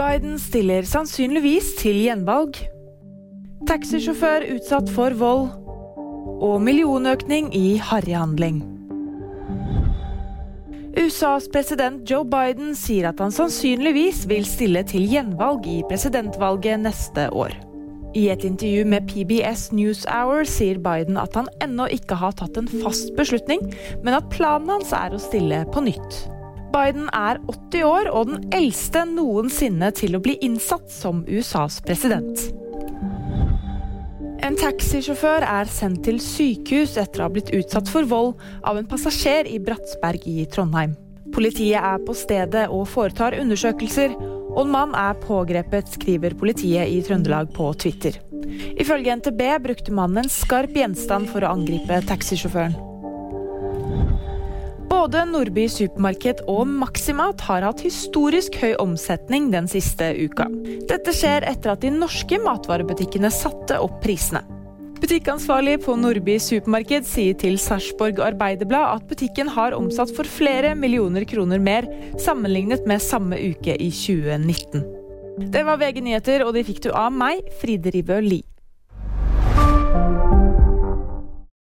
Biden stiller sannsynligvis til gjenvalg. Taxisjåfør utsatt for vold. Og millionøkning i harryhandling. USAs president Joe Biden sier at han sannsynligvis vil stille til gjenvalg i presidentvalget neste år. I et intervju med PBS NewsHour sier Biden at han ennå ikke har tatt en fast beslutning, men at planen hans er å stille på nytt. Biden er 80 år og den eldste noensinne til å bli innsatt som USAs president. En taxisjåfør er sendt til sykehus etter å ha blitt utsatt for vold av en passasjer i Bratsberg i Trondheim. Politiet er på stedet og foretar undersøkelser, og en mann er pågrepet, skriver politiet i Trøndelag på Twitter. Ifølge NTB brukte mannen en skarp gjenstand for å angripe taxisjåføren. Både Nordby supermarked og Maximat har hatt historisk høy omsetning den siste uka. Dette skjer etter at de norske matvarebutikkene satte opp prisene. Butikkansvarlig på Nordby supermarked sier til Sarpsborg Arbeiderblad at butikken har omsatt for flere millioner kroner mer sammenlignet med samme uke i 2019. Det var VG nyheter, og de fikk du av meg, Fride Ribø Lie.